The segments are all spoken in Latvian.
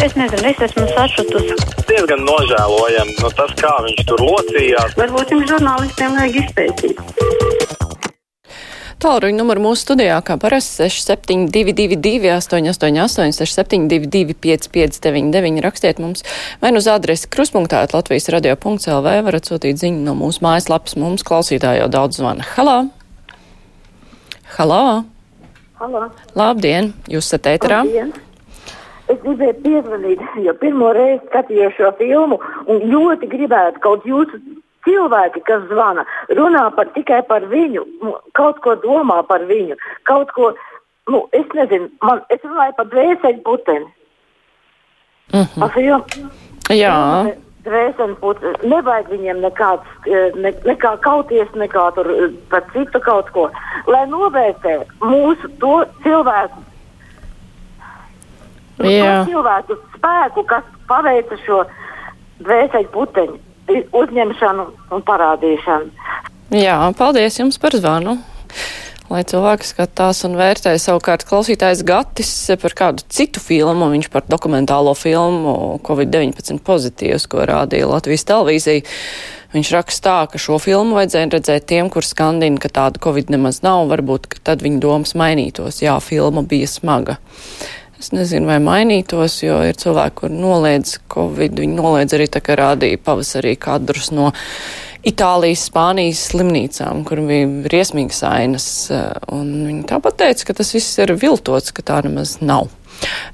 Es nezinu, es esmu sašutusi. Diezgan nožēlojami nu, tas, kā viņš tur locījās. Varbūt jums žurnālistiem vajag izpētīt. Tālruņa numuru mūsu studijā, kā parasti 6722, 888, 672, 559, rakstiet mums vai nu uz adresi kruspunktā Latvijas radio.lv, varat sūtīt ziņu no mūsu mājaslapas. Mums klausītāji jau daudz zvana. Halo! Halo! Halo. Labdien! Jūs esat ēterā? Labdien. Es gribēju piezvanīt, jo pirmo reizi skatījos šo filmu un ļoti gribētu kaut jūsu cilvēki, kas zvana, runā par, tikai par viņu, kaut ko domā par viņu, kaut ko, nu, es nezinu, man, es runāju par dvēseli puteni. Mm -hmm. Par filmu. Jā. Dvēseli puteni. Nevajag viņiem nekāds, ne, nekā kauties, nekā tur par citu kaut ko. Lai novērtē mūsu to cilvēku Jā. cilvēku spēku, kas paveica šo dvēseli puteņu uzņemšanu un parādīšanu. Jā, paldies jums par zvanu. Lai cilvēki skatās un vērtē savukārt klausītājs Gatis par kādu citu filmu, viņš par dokumentālo filmu Covid-19 pozitīvs, ko rādīja Latvijas televīzija. Viņš raksta tā, ka šo filmu vajadzēja redzēt tiem, kur skandina, ka tāda Covid nemaz nav, varbūt, ka tad viņa domas mainītos. Jā, filma bija smaga. Es nezinu, vai mainītos, jo ir cilvēki, kur noliedz Covid. Viņi noliedz arī tā, ka rādīja pavasarī kadrus no Itālijas, Spānijas slimnīcām, kur bija briesmīgas ainas. Un viņi tāpat teica, ka tas viss ir viltots, ka tā nemaz nav.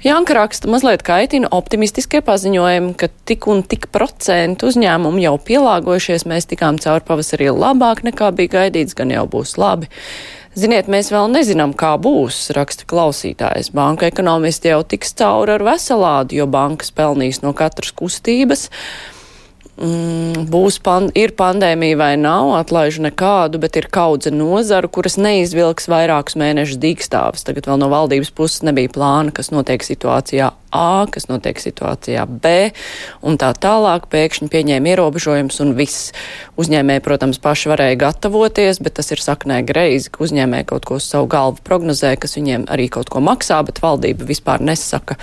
Janka raksta, mazliet kaitina optimistiskie paziņojumi, ka tik un tik procentu uzņēmumu jau pielāgojušies, mēs tikām cauri pavasarī labāk nekā bija gaidīts, gan jau būs labi. Ziniet, mēs vēl nezinām, kā būs, raksta klausītājs. Banka ekonomisti jau tiks cauri ar veselādu, jo bankas pelnīs no katras kustības. Mm, būs pan, ir pandēmija vai nav, atlaižu nekādu, bet ir kaudze nozaru, kuras neizvilks vairākus mēnešus dīkstāvis. Tagad vēl no valdības puses nebija plāna, kas notiek situācijā A, kas notiek situācijā B, un tā tālāk pēkšņi pieņēma ierobežojums un viss. Uzņēmēji, protams, paši varēja gatavoties, bet tas ir saknē greizi, ka uzņēmēji kaut ko uz savu galvu prognozē, kas viņiem arī kaut ko maksā, bet valdība vispār nesaka,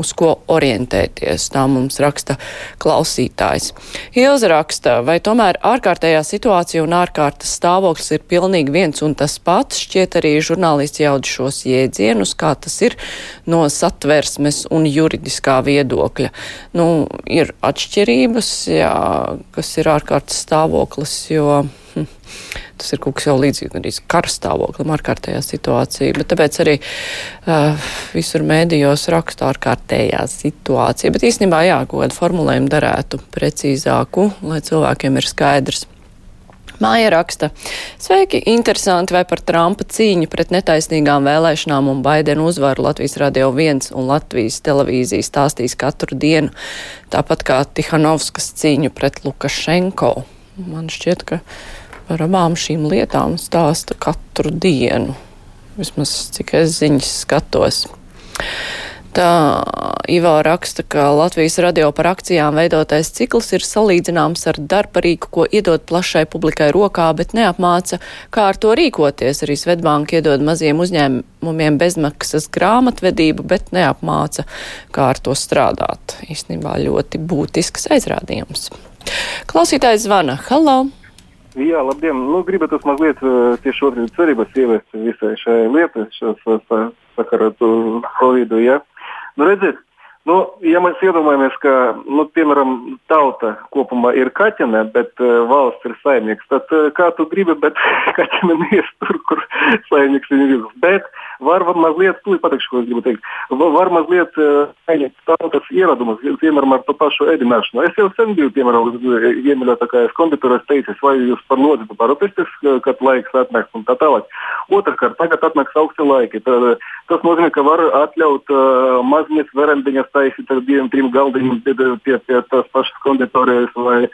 uz ko orientēties. Tā mums raksta klausītājs. Ilza raksta, vai tomēr ārkārtējā situācija un ārkārtas stāvoklis ir pilnīgi viens un tas pats, šķiet arī žurnālisti jaudz šos jēdzienus, kā tas ir no satversmes un juridiskā viedokļa. Nu, ir atšķirības, jā, kas ir ārkārtas stāvoklis, jo hm, tas ir kaut kas jau līdzīgs arī karstāvoklim, ārkārtējā situācija. Bet tāpēc arī uh, visur mēdījos raksta ārkārtējā situācija. Bet īstenībā jā, kaut kādu formulējumu darētu precīzāku, lai cilvēkiem ir skaidrs. Māja raksta, sveiki, interesanti, vai par Trumpa cīņu pret netaisnīgām vēlēšanām un Baidenu uzvaru Latvijas Radio 1 un Latvijas televīzija stāstīs katru dienu, tāpat kā Tihanovskas cīņu pret Lukašenko. Man šķiet, ka par abām šīm lietām stāsta katru dienu, vismaz cik es ziņas skatos. Tā Ivo raksta, ka Latvijas radio par akcijām veidotais cikls ir salīdzināms ar darbarīku, ko iedod plašai publikai rokā, bet neapmāca, kā ar to rīkoties. Arī Svetbanka iedod maziem uzņēmumiem bezmaksas grāmatvedību, bet neapmāca, kā ar to strādāt. Īstenībā ļoti būtisks aizrādījums. Klausītājs zvana. Halo! Jā, labdien! Nu, gribētu mazliet tieši otrādi cerības ievest visai šai lietai, sakarā ar Covid. Ja? Redziet, nu, ja mēs iedomājamies, ka, nu, piemēram, tauta kopumā ir kaķene, bet uh, valsts ir saimnieks, tad uh, kā tu gribi, bet kaķene neies tur, kur saimnieks ir. Bet var, var mazliet, tu pateikšu, ko es gribu teikt, var, var mazliet saimnieks uh, tautas ieradumus, piemēram, ar to pašu ēdināšanu. Es jau sen biju, piemēram, iemīļotākais konditoris teicis, vai jūs par lodzi parūpēsties, kad laiks atnāks un tā tālāk. Otrakārt, tagad atnāks augsti laiki. Tad, tas nozīmē, ka var atļaut uh, mazliet verandiņas taisīt ar diviem, trim galdiņiem pie, pie, pie tās pašas konditorijas vai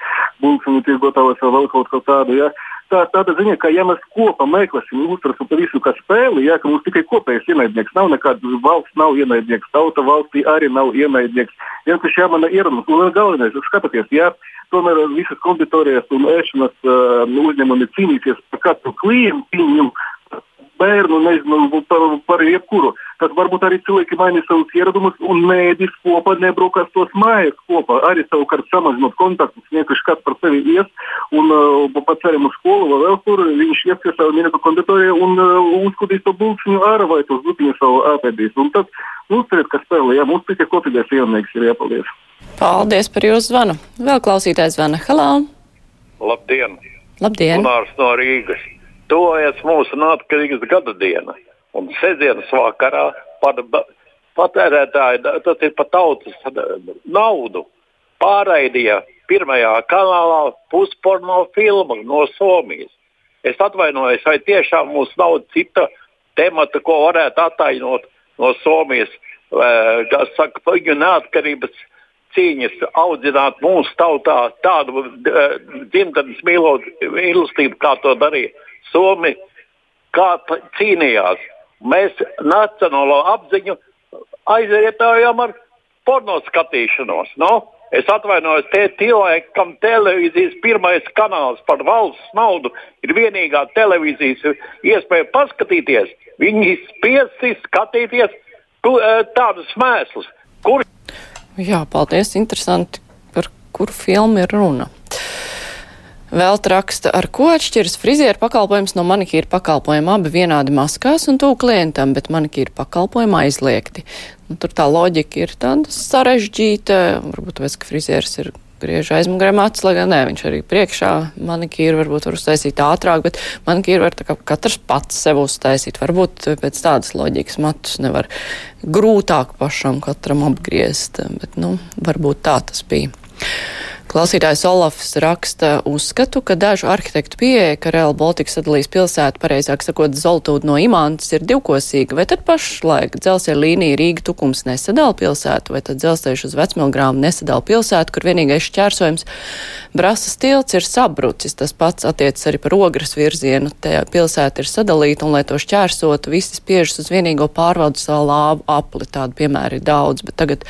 bulciņu tirgotājus vai vēl kaut ko tādu. Ja? Tā, tāda ziņa, ka ja mēs kopā meklēsim uztveru par visu kā spēli, ja, ka mums tikai kopējais ienaidnieks nav nekāds valsts nav ienaidnieks, tauta valstī arī nav ienaidnieks. Vienkārši jāmana ierunas. Un galvenais, skatieties, ja tomēr visas konditorijas un ēšanas uh, uzņēmumi cīnīsies par katru klientu, bērnu, nezinu, par, par jebkuru. Tad varbūt arī cilvēki maina savus ieradumus un mēdīs kopā nebraukas tos mājas kopā. Arī savukārt samazinot kontaktus, vienkārši kāds par sevi ies un uh, pa ceļam uz skolu vai vēl kur, viņš ies pie savu minēto konditoriju un uh, uzskatīs to bulciņu ārā vai to zupiņu savu ēpēdīs. Un tad uztveriet, kas spēlē, jā, mums tikai kopīgais ienaidnieks ir jāpaldies. Paldies par jūsu zvanu. Vēl klausītājs zvana. Halā! Labdien! Labdien! Gunārs no Rīgas. Tuvojas mūsu neatkarīgas gada diena. Un sestdienas vakarā par patērētāju, tas ir par tautas naudu, pārraidīja pirmajā kanālā pusporno filmu no Somijas. Es atvainojos, vai tiešām mums nav cita temata, ko varētu attainot no Somijas, kas saka, viņu neatkarības cīņas audzināt mūsu tautā tādu uh, dzimtenes mīlestību, kā to darīja Somi, kā cīnījās. Mēs nacionālo apziņu aizvietājām ar porno skatīšanos. No? Es atvainojos, tie cilvēki, kam televīzijas pirmais kanāls par valsts naudu ir vienīgā televīzijas iespēja paskatīties, viņi spiesti skatīties tu, tādus mēslus. Kur Jā, paldies. Interesanti, par kuru filmu ir runa. Vēl raksta, ar ko atšķiras frizieru pakalpojums no manikīra pakalpojuma. Abi vienādi maskās un tūk klientam, bet manikīra pakalpojuma aizliegti. Nu, tur tā loģika ir tāda sarežģīta. Varbūt tāpēc, ka frizieris ir griež aizmugurē matus, lai gan nē, viņš arī priekšā manikīru varbūt var uztaisīt ātrāk, bet manikīru var kā katrs pats sev uztaisīt. Varbūt pēc tādas loģikas matus nevar grūtāk pašam katram apgriezt, bet, nu, varbūt tā tas bija. Klausītājs Olafs raksta uzskatu, ka dažu arhitektu pieeja, ka Real Baltica sadalīs pilsētu, pareizāk sakot, Zoltūdu no Imantas, ir divkosīga, vai tad pašlaik dzelzceļa līnija Rīga tukums nesadala pilsētu, vai tad dzelzceļš uz Vecmilgrāmu nesadala pilsētu, kur vienīgais šķērsojums Brasas tilts ir sabrucis. Tas pats attiecas arī par ogras virzienu. Tajā pilsēta ir sadalīta, un lai to šķērsotu, visi spiežas uz vienīgo pārvaldu salu apli. Tādu piemēru ir daudz, bet tagad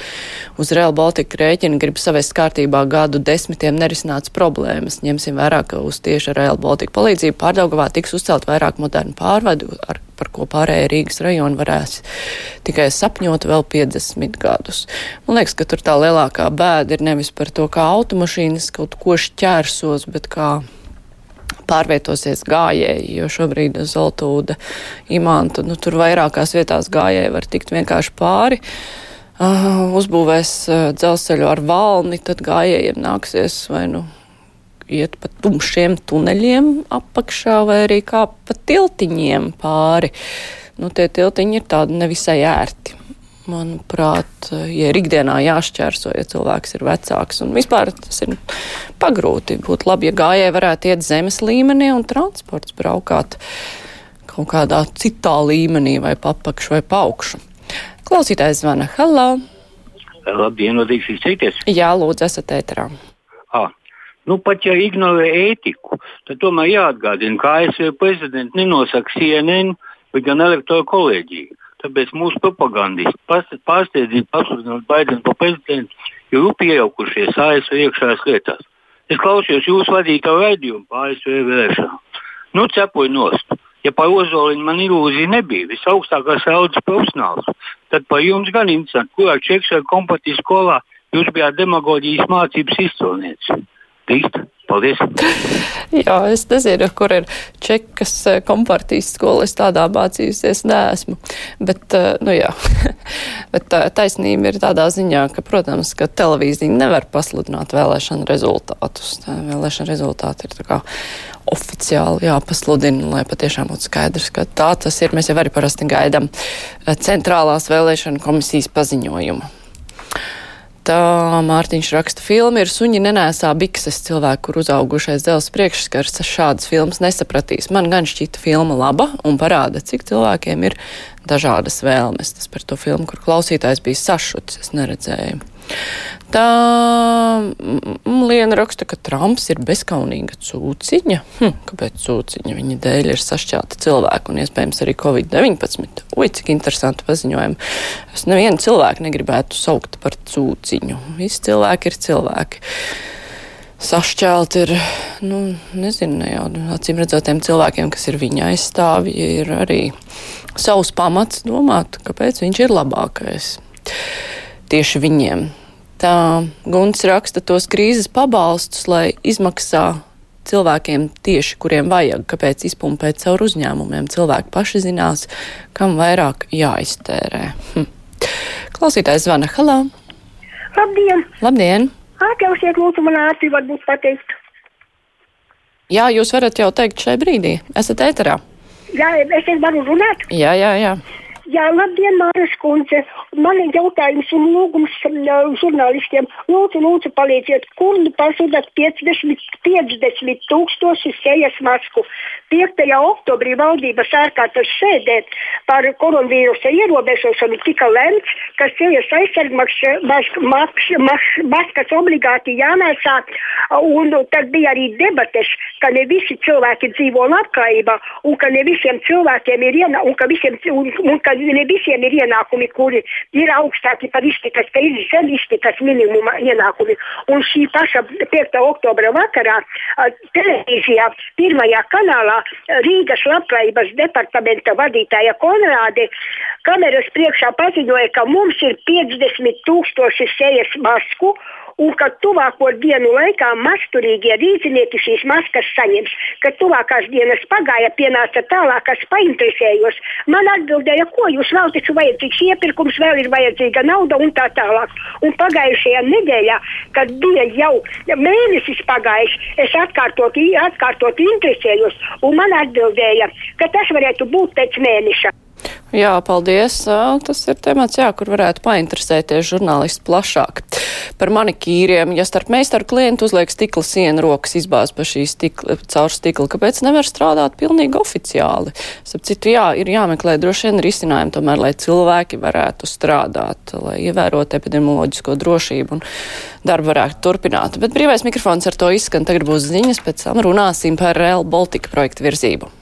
uz Real Baltica rēķina grib savest kārtībā gadu desmitiem nerisināts problēmas. Ņemsim vērā, ka uz tieši Rail Baltica palīdzību pārdaugavā tiks uzcelt vairāk modernu pārvadu, ar, par ko pārējie Rīgas rajoni varēs tikai sapņot vēl 50 gadus. Man liekas, ka tur tā lielākā bēda ir nevis par to, kā automašīnas kaut ko šķērsos, bet kā pārvietosies gājēji, jo šobrīd Zoltūda imanta, nu tur vairākās vietās gājēji var tikt vienkārši pāri. Uh, uzbūvēs uh, dzelzceļu ar valni, tad gājējiem nāksies vai nu iet pa tumšiem tuneļiem apakšā vai arī kā pa tiltiņiem pāri. Nu, tie tiltiņi ir tādi nevisai ērti. Manuprāt, ja ir ikdienā jāšķērso, ja cilvēks ir vecāks, un vispār tas ir pagrūti. Būtu labi, ja gājēji varētu iet zemes līmenī un transports braukāt kaut kādā citā līmenī vai papakšu vai paukšu. Klausītājs zvana. Halo! Labdien, vadīgs izteikties? Jā, lūdzu, esat ēterā. Ah. Nu, pat ja ignorē ētiku, tad tomēr jāatgādina, ka ASV prezidents nenosaka CNN, bet gan elektoru kolēģiju. Tāpēc mūsu propagandisti pārsteidzīgi pasludinot Baidenu par prezidentu, ir rupi iejaukušies ASV iekšējās lietās. Es klausījos jūsu vadītāju raidījumu par ASV vēlēšanām. Nu, cepoju nost. Ja par Ozoliņu man ilūzija nebija visaugstākās audzes profesionāls, tad par jums gan interesanti, kurā Čekšā kompatijas skolā jūs bijāt demagoģijas mācības izcilnieks. Drīkst? Paldies! Jā, es nezinu, kur ir čekas eh, kompartijas skola. Es tādā mācījusies neesmu. Bet, eh, nu jā, bet eh, taisnība ir tādā ziņā, ka, protams, ka televīzija nevar pasludināt vēlēšanu rezultātus. Tā vēlēšana rezultāti ir tā kā oficiāli jāpasludina, lai patiešām būtu skaidrs, ka tā tas ir. Mēs jau arī parasti gaidām centrālās vēlēšana komisijas paziņojumu. Tā Mārtiņš raksta filmu ir suņi nenēsā bikses cilvēku, kur uzaugušais dēls priekšskars šādas filmas nesapratīs. Man gan šķita filma laba un parāda, cik cilvēkiem ir dažādas vēlmes. Tas par to filmu, kur klausītājs bija sašuts, es neredzēju. Tā Liena raksta, ka Trumps ir bezkaunīga cūciņa. Hm, kāpēc cūciņa? Viņa dēļ ir sašķelta cilvēku un iespējams arī Covid-19. Ui, cik interesanti paziņojumi. Es nevienu cilvēku negribētu saukt par cūciņu. Visi cilvēki ir cilvēki. sašķelt ir, nu, nezinu, ne jau acīm redzotiem cilvēkiem, kas ir viņa aizstāvji, ir arī savs pamats domāt, kāpēc viņš ir labākais tieši viņiem. Tā Gunts raksta tos krīzes pabalstus, lai izmaksā cilvēkiem tieši, kuriem vajag, kāpēc izpumpēt caur uzņēmumiem. Cilvēki paši zinās, kam vairāk jāiztērē. Hm. Klausītājs zvana Halā. Labdien! Labdien! Atļausiet, lūdzu, man ātri varbūt pateikt. Jā, jūs varat jau teikt šai brīdī. Esat ēterā. Jā, es varu runāt? Jā, jā, jā. Jā, labdien, Māras kundze. Man ir jautājums un lūgums žurnālistiem. Lūdzu, lūdzu, palīdziet, kur pazudat 50, 50 tūkstoši sejas masku. 5. oktobrī valdības ārkārtas sēdē par koronavīrusa ierobežošanu tika lemts, ka sejas aizsargmaskas obligāti jānēsā. Un tad bija arī debates, ka ne visi cilvēki dzīvo labklājībā un ka ne visiem cilvēkiem ir ienākumi, un ka visiem, un, un ka ne visiem ir ienākumi, kuri ir augstāki par iztikas, ka ir zem iztikas minimuma ienākumi. Un šī paša 5. oktobra vakarā televīzijā pirmajā kanālā Rīgas labklājības departamenta vadītāja Konrāde kameras priekšā paziņoja, ka mums ir 50 tūkstoši sejas masku un ka tuvāko dienu laikā masturīgie rīznieki šīs maskas saņems. Kad tuvākās dienas pagāja, pienāca tālāk, kas painteresējos. Man atbildēja, ko jūs vēl taču vajadzīgs iepirkums, vēl ir vajadzīga nauda un tā tālāk. Un pagājušajā nedēļā, kad bija jau mēnesis pagājis, es atkārtot, atkārtot interesējos, un man atbildēja, ka tas varētu būt pēc mēneša. Jā, paldies. Tas ir temats, jā, kur varētu painteresēties žurnālisti plašāk. Par manikīriem, ja starp meistaru klientu uzliek stikla sienu, rokas izbāz pa šī stikla, caur stikla, kāpēc nevar strādāt pilnīgi oficiāli? Sap citu, jā, ir jāmeklē droši vien risinājumi tomēr, lai cilvēki varētu strādāt, lai ievērotu epidemioloģisko drošību un darbu varētu turpināt. Bet brīvais mikrofons ar to izskan, tagad būs ziņas, pēc tam runāsim par Real Baltica projektu virzību.